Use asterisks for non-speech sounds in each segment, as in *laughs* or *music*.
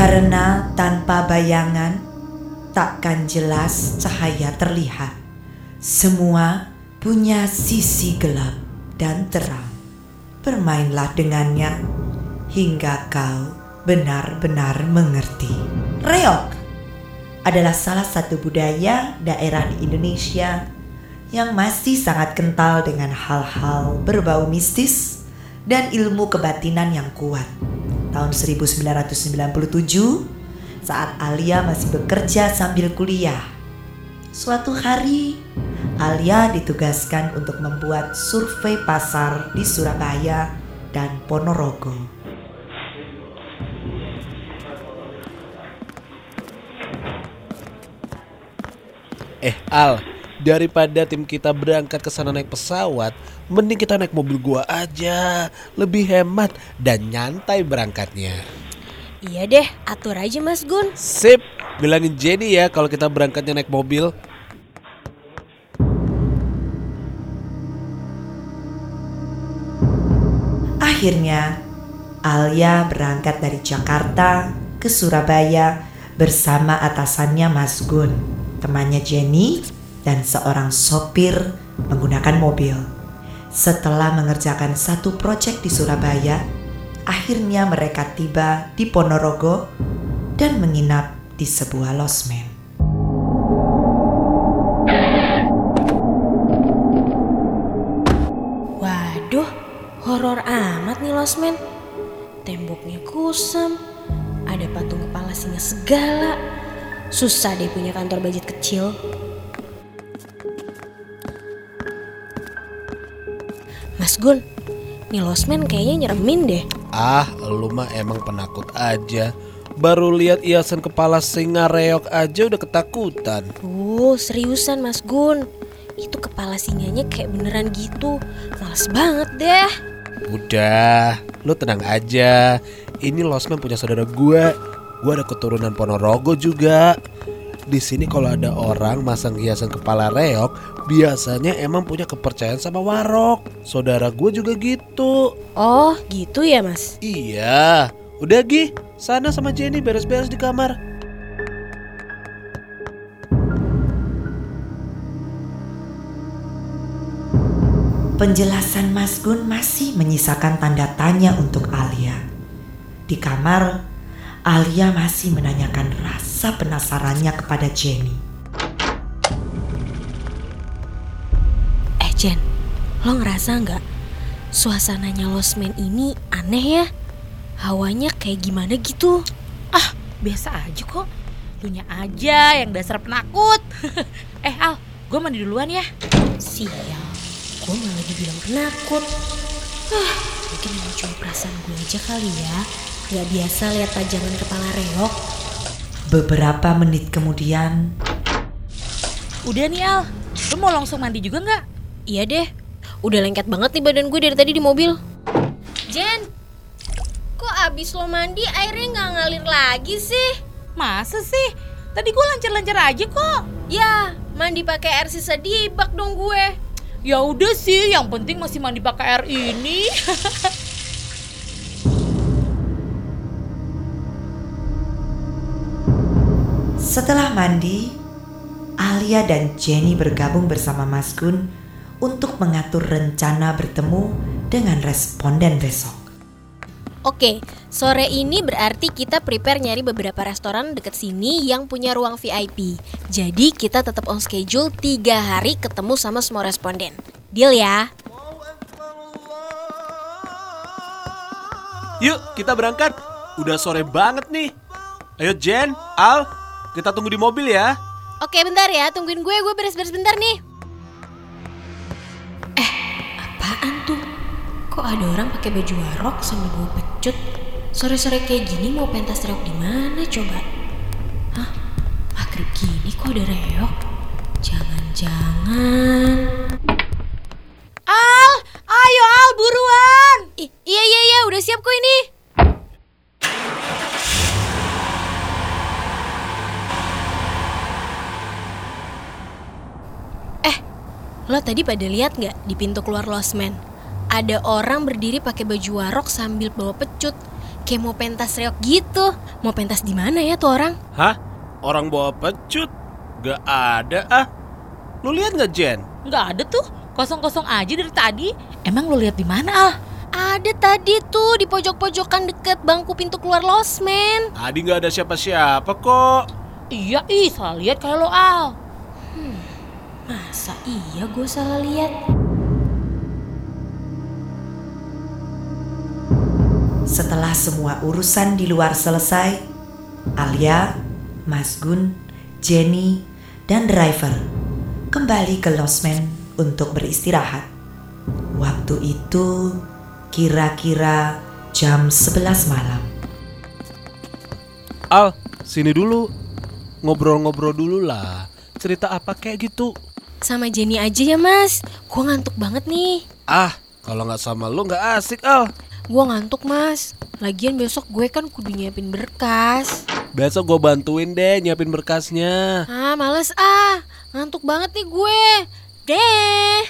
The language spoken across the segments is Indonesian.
Karena tanpa bayangan takkan jelas cahaya terlihat. Semua punya sisi gelap dan terang. Bermainlah dengannya hingga kau benar-benar mengerti. Reok adalah salah satu budaya daerah di Indonesia yang masih sangat kental dengan hal-hal berbau mistis dan ilmu kebatinan yang kuat. Tahun 1997 saat Alia masih bekerja sambil kuliah. Suatu hari Alia ditugaskan untuk membuat survei pasar di Surabaya dan Ponorogo. Eh Al, daripada tim kita berangkat ke sana naik pesawat, mending kita naik mobil gua aja. Lebih hemat dan nyantai berangkatnya. Iya deh, atur aja Mas Gun. Sip, bilangin Jenny ya kalau kita berangkatnya naik mobil. Akhirnya, Alia berangkat dari Jakarta ke Surabaya bersama atasannya Mas Gun, temannya Jenny, dan seorang sopir menggunakan mobil. Setelah mengerjakan satu proyek di Surabaya, akhirnya mereka tiba di Ponorogo dan menginap di sebuah losmen. Waduh, horor amat nih losmen. Temboknya kusam, ada patung kepala singa segala. Susah deh punya kantor budget kecil. Gun, nih losmen kayaknya nyeremin deh. Ah, lu mah emang penakut aja. Baru lihat hiasan kepala singa reok aja udah ketakutan. Uh, seriusan Mas Gun. Itu kepala singanya kayak beneran gitu. Males banget deh. Udah, lu tenang aja. Ini Losman punya saudara gua. Gua ada keturunan Ponorogo juga. Di sini kalau ada orang masang hiasan kepala reok, biasanya emang punya kepercayaan sama warok. Saudara gue juga gitu. Oh, gitu ya Mas? Iya, udah Gi, sana sama Jenny beres-beres di kamar. Penjelasan Mas Gun masih menyisakan tanda tanya untuk Alia. Di kamar, Alia masih menanyakan rasa penasarannya kepada Jenny. Eh Jen, lo ngerasa nggak suasananya losmen ini aneh ya? Hawanya kayak gimana gitu? Ah, biasa aja kok. Lunya aja yang dasar penakut. *laughs* eh Al, gue mandi duluan ya. Sial, gue malah dibilang penakut. Ah, mungkin cuma perasaan gue aja kali ya. Gak biasa lihat pajangan kepala reok. Beberapa menit kemudian, Udah nih Al, lu mau langsung mandi juga nggak? Iya deh, udah lengket banget nih badan gue dari tadi di mobil. Jen, kok abis lo mandi airnya nggak ngalir lagi sih? Masa sih? Tadi gue lancar-lancar aja kok. Ya, mandi pakai air sisa di bak dong gue. Ya udah sih, yang penting masih mandi pakai air ini. *laughs* setelah mandi, Alia dan Jenny bergabung bersama Mas Gun untuk mengatur rencana bertemu dengan responden besok. Oke, sore ini berarti kita prepare nyari beberapa restoran deket sini yang punya ruang VIP. Jadi kita tetap on schedule 3 hari ketemu sama semua responden. Deal ya? Yuk, kita berangkat. Udah sore banget nih. Ayo Jen, Al, kita tunggu di mobil ya. Oke bentar ya, tungguin gue, gue beres-beres bentar nih. Eh, apaan tuh? Kok ada orang pakai baju warok sambil bawa pecut? Sore-sore kayak gini mau pentas reok di mana coba? Hah? Maghrib gini kok ada reok? Jangan-jangan... Al, ayo Al buruan. Ih, iya iya iya, udah siap kok ini. Eh, lo tadi pada lihat nggak di pintu keluar losmen? Ada orang berdiri pakai baju warok sambil bawa pecut. Kayak mau pentas reok gitu. Mau pentas di mana ya tuh orang? Hah? Orang bawa pecut? Gak ada ah. Lu lihat nggak Jen? Nggak ada tuh, kosong-kosong aja dari tadi. Emang lo lihat di mana Al? Ada tadi tuh di pojok-pojokan deket bangku pintu keluar losmen. Tadi nggak ada siapa-siapa kok. Iya, ih salah lihat kayak lo Al. Masa iya gue salah lihat? Setelah semua urusan di luar selesai, Alia, Mas Gun, Jenny, dan driver kembali ke losmen untuk beristirahat. Waktu itu kira-kira jam 11 malam. Al, sini dulu. Ngobrol-ngobrol dulu lah. Cerita apa kayak gitu? Sama Jenny aja ya mas. Gue ngantuk banget nih. Ah, kalau nggak sama lu nggak asik Al. Gue ngantuk mas. Lagian besok gue kan kudu nyiapin berkas. Besok gue bantuin deh nyiapin berkasnya. Ah males ah. Ngantuk banget nih gue. Deh.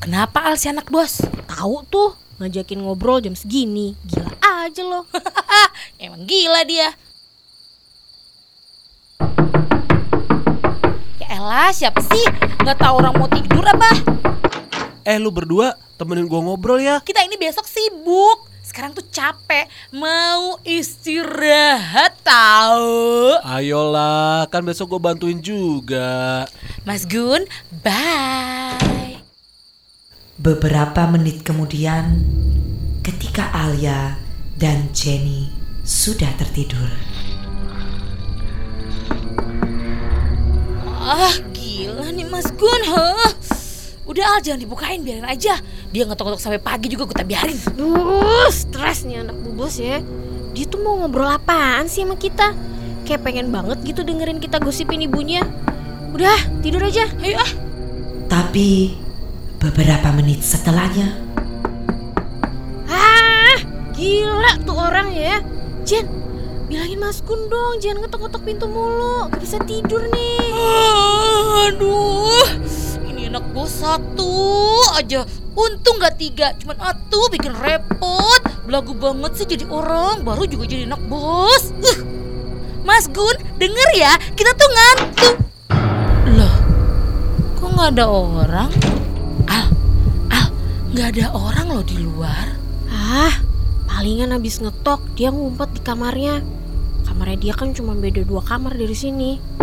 Kenapa Al si anak bos? Tahu tuh ngajakin ngobrol jam segini. Gila aja loh. *laughs* Emang gila dia. Elah, siapa sih? Nggak tahu orang mau tidur apa? Eh lu berdua temenin gue ngobrol ya. Kita ini besok sibuk. Sekarang tuh capek, mau istirahat tahu. Ayolah, kan besok gue bantuin juga. Mas Gun, bye. Beberapa menit kemudian, ketika Alia dan Jenny sudah tertidur, Ah, gila nih Mas Gun, huh? Udah Al, jangan dibukain, biarin aja. Dia ngetok-ngetok sampai pagi juga gue tak biarin. Duh, stres nih anak bubos ya. Dia tuh mau ngobrol apaan sih sama kita? Kayak pengen banget gitu dengerin kita gosipin ibunya. Udah, tidur aja. Ayo ah. tapi beberapa menit setelahnya, Ah, gila tuh orang ya. Jen, bilangin Mas Gun dong, jangan ngetok-ngetok pintu mulu. Gak bisa tidur nih. Aduh, ini anak bos satu aja. Untung gak tiga, cuman atuh bikin repot. Belagu banget sih jadi orang, baru juga jadi anak bos. Uh. Mas Gun, denger ya, kita tuh ngantuk. Loh, kok gak ada orang? Al, Al, gak ada orang loh di luar. Ah, palingan habis ngetok dia ngumpet di kamarnya. Kamarnya dia kan cuma beda dua kamar dari sini.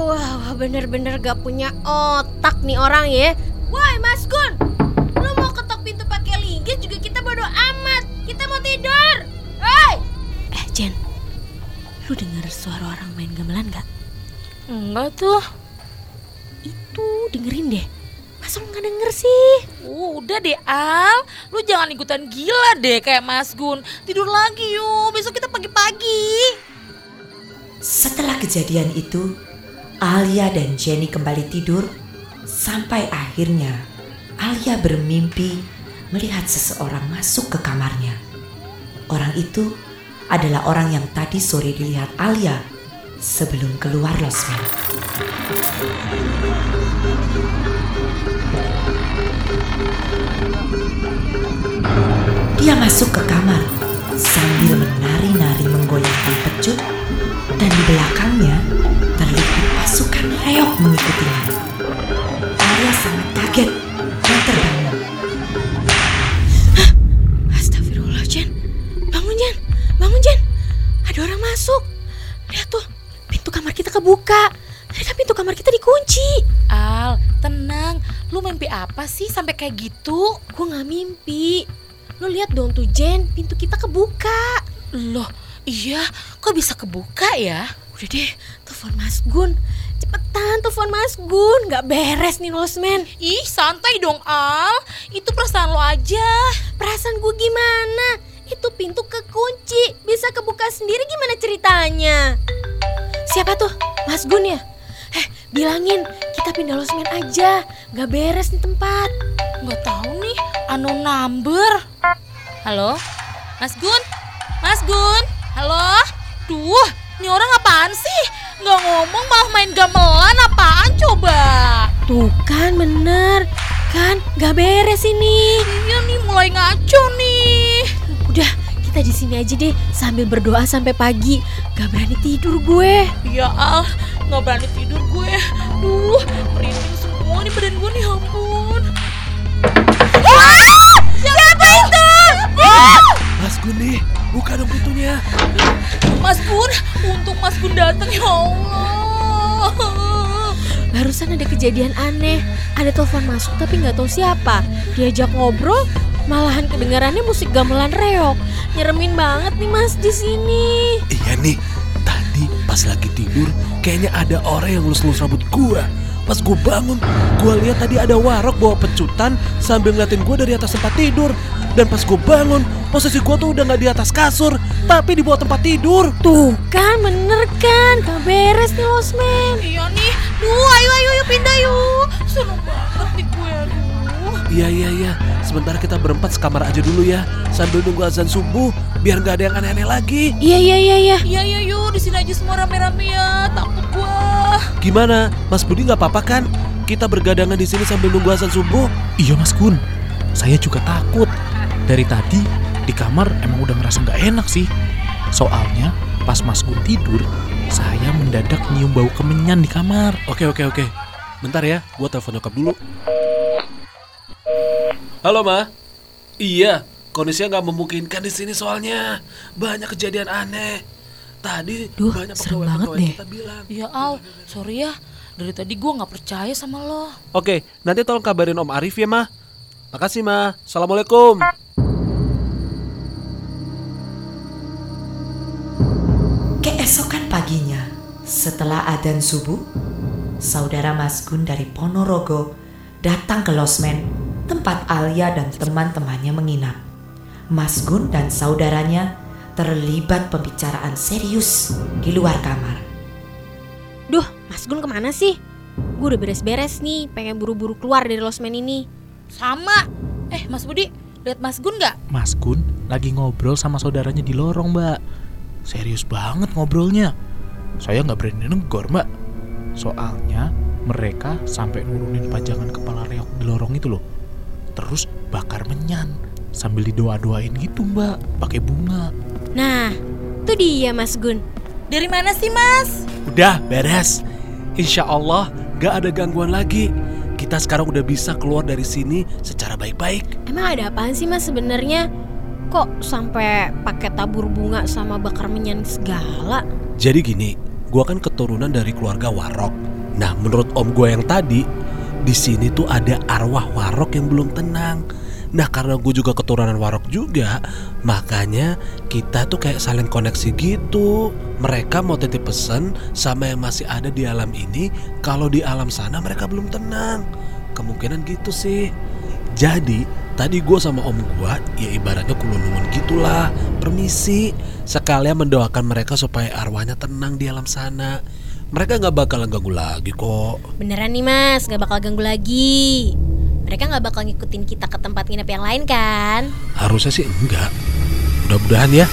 Wow, bener-bener gak punya otak nih orang ya. Woi, Mas Gun, lu mau ketok pintu pakai linggis juga kita bodo amat. Kita mau tidur. Hei! Eh, Jen, lu dengar suara orang main gamelan gak? Enggak tuh. Itu dengerin deh. Masa lu gak denger sih? Uh, udah deh Al, lu jangan ikutan gila deh kayak Mas Gun. Tidur lagi yuk, besok kita pagi-pagi. setelah kejadian itu, Alia dan Jenny kembali tidur sampai akhirnya Alia bermimpi melihat seseorang masuk ke kamarnya. Orang itu adalah orang yang tadi sore dilihat Alia sebelum keluar losmen. Dia masuk ke kamar sambil menari-nari menggoyangkan pecut dan di belakangnya reok mengikutinya. Alia sangat kaget dan terbangun. Astagfirullah, Jen. Bangun, Jen. Bangun, Jen. Ada orang masuk. Lihat tuh, pintu kamar kita kebuka. Kan pintu kamar kita dikunci. Al, tenang. Lu mimpi apa sih sampai kayak gitu? Gue nggak mimpi. Lo lihat dong tuh, Jen. Pintu kita kebuka. Loh, iya, kok bisa kebuka ya? Udah deh, telepon Mas Gun. Cepetan telepon Mas Gun. Nggak beres nih, Losmen. Ih, santai dong Al. Itu perasaan lo aja. Perasaan gue gimana? Itu pintu kekunci. Bisa kebuka sendiri gimana ceritanya? Siapa tuh? Mas Gun ya? Eh, bilangin kita pindah losmen aja. Gak beres nih tempat. Nggak tahu nih, unknown number. Halo? Mas Gun? Mas Gun? Halo? Duh, ini orang apaan sih? Nggak ngomong malah main gamelan apaan coba? Tuh kan bener. Kan gak beres ini. Iya nih mulai ngaco nih. kita di sini aja deh sambil berdoa sampai pagi. Gak berani tidur gue. Ya Al, nggak berani tidur gue. Duh, merinding semua nih badan gue nih, ampun. Siapa itu? Mas Gun nih, buka dong pintunya. Mas Gun, untung Mas Gun datang ya Allah. Barusan ada kejadian aneh. Ada telepon masuk tapi nggak tahu siapa. Diajak ngobrol, malahan kedengarannya musik gamelan reok. Nyeremin banget nih mas di sini. Iya nih, tadi pas lagi tidur kayaknya ada orang yang ngelus-ngelus rambut gua. Pas gua bangun, gua lihat tadi ada warok bawa pecutan sambil ngeliatin gua dari atas tempat tidur. Dan pas gua bangun, posisi gua tuh udah nggak di atas kasur, tapi di bawah tempat tidur. Tuh kan bener kan, gak beres nih losmen. Iya nih, duh ayo ayo ayo pindah yuk. Seneng banget nih gue, aduh. Iya iya iya, sebentar kita berempat sekamar aja dulu ya, sambil nunggu azan subuh, biar nggak ada yang aneh-aneh lagi. Iya iya iya iya. Iya iya yuk, di sini aja semua rame-rame ya. Takut gua. Gimana, Mas Budi nggak apa-apa kan? Kita bergadangan di sini sambil nunggu azan subuh. Iya Mas Gun, saya juga takut. Dari tadi di kamar emang udah ngerasa nggak enak sih. Soalnya pas Mas Gun tidur, saya mendadak nyium bau kemenyan di kamar. Oke oke oke. Bentar ya, gua telepon nyokap dulu. Halo ma. Iya, kondisinya nggak memungkinkan di sini soalnya banyak kejadian aneh. Tadi Duh, banyak serem banget deh. kita bilang. Ya Al, sorry ya. Dari tadi gua nggak percaya sama lo. Oke, nanti tolong kabarin Om Arif ya ma. Makasih ma. Assalamualaikum. Keesokan paginya, setelah adzan subuh, saudara Masgun dari Ponorogo datang ke losmen tempat Alia dan teman-temannya menginap. Masgun dan saudaranya terlibat pembicaraan serius di luar kamar. Duh, Mas Gun ke mana sih? Gue udah beres-beres nih, pengen buru-buru keluar dari losmen ini. Sama. Eh, Mas Budi, lihat Mas Gun nggak? Mas Gun lagi ngobrol sama saudaranya di lorong mbak. Serius banget ngobrolnya. Saya nggak berani negor mbak. Soalnya mereka sampai nurunin pajangan kepala reok di lorong itu loh. Terus bakar menyan sambil didoa-doain gitu mbak, pakai bunga. Nah, itu dia Mas Gun. Dari mana sih, Mas? Udah beres. Insya Allah gak ada gangguan lagi. Kita sekarang udah bisa keluar dari sini secara baik-baik. Emang ada apaan sih Mas sebenarnya? Kok sampai pakai tabur bunga sama bakar menyan segala? Jadi gini, gua kan keturunan dari keluarga Warok. Nah, menurut om gue yang tadi, di sini tuh ada arwah Warok yang belum tenang. Nah, karena gue juga keturunan Warok juga, makanya kita tuh kayak saling koneksi gitu. Mereka mau titip pesan sama yang masih ada di alam ini, kalau di alam sana mereka belum tenang. Kemungkinan gitu sih. Jadi, tadi gue sama om gue, ya ibaratnya kulunungan gitulah. Permisi, sekalian mendoakan mereka supaya arwahnya tenang di alam sana. Mereka nggak bakalan ganggu lagi kok. Beneran nih Mas, gak bakal ganggu lagi. Mereka gak bakal ngikutin kita ke tempat nginep yang lain kan? Harusnya sih enggak. Mudah-mudahan ya.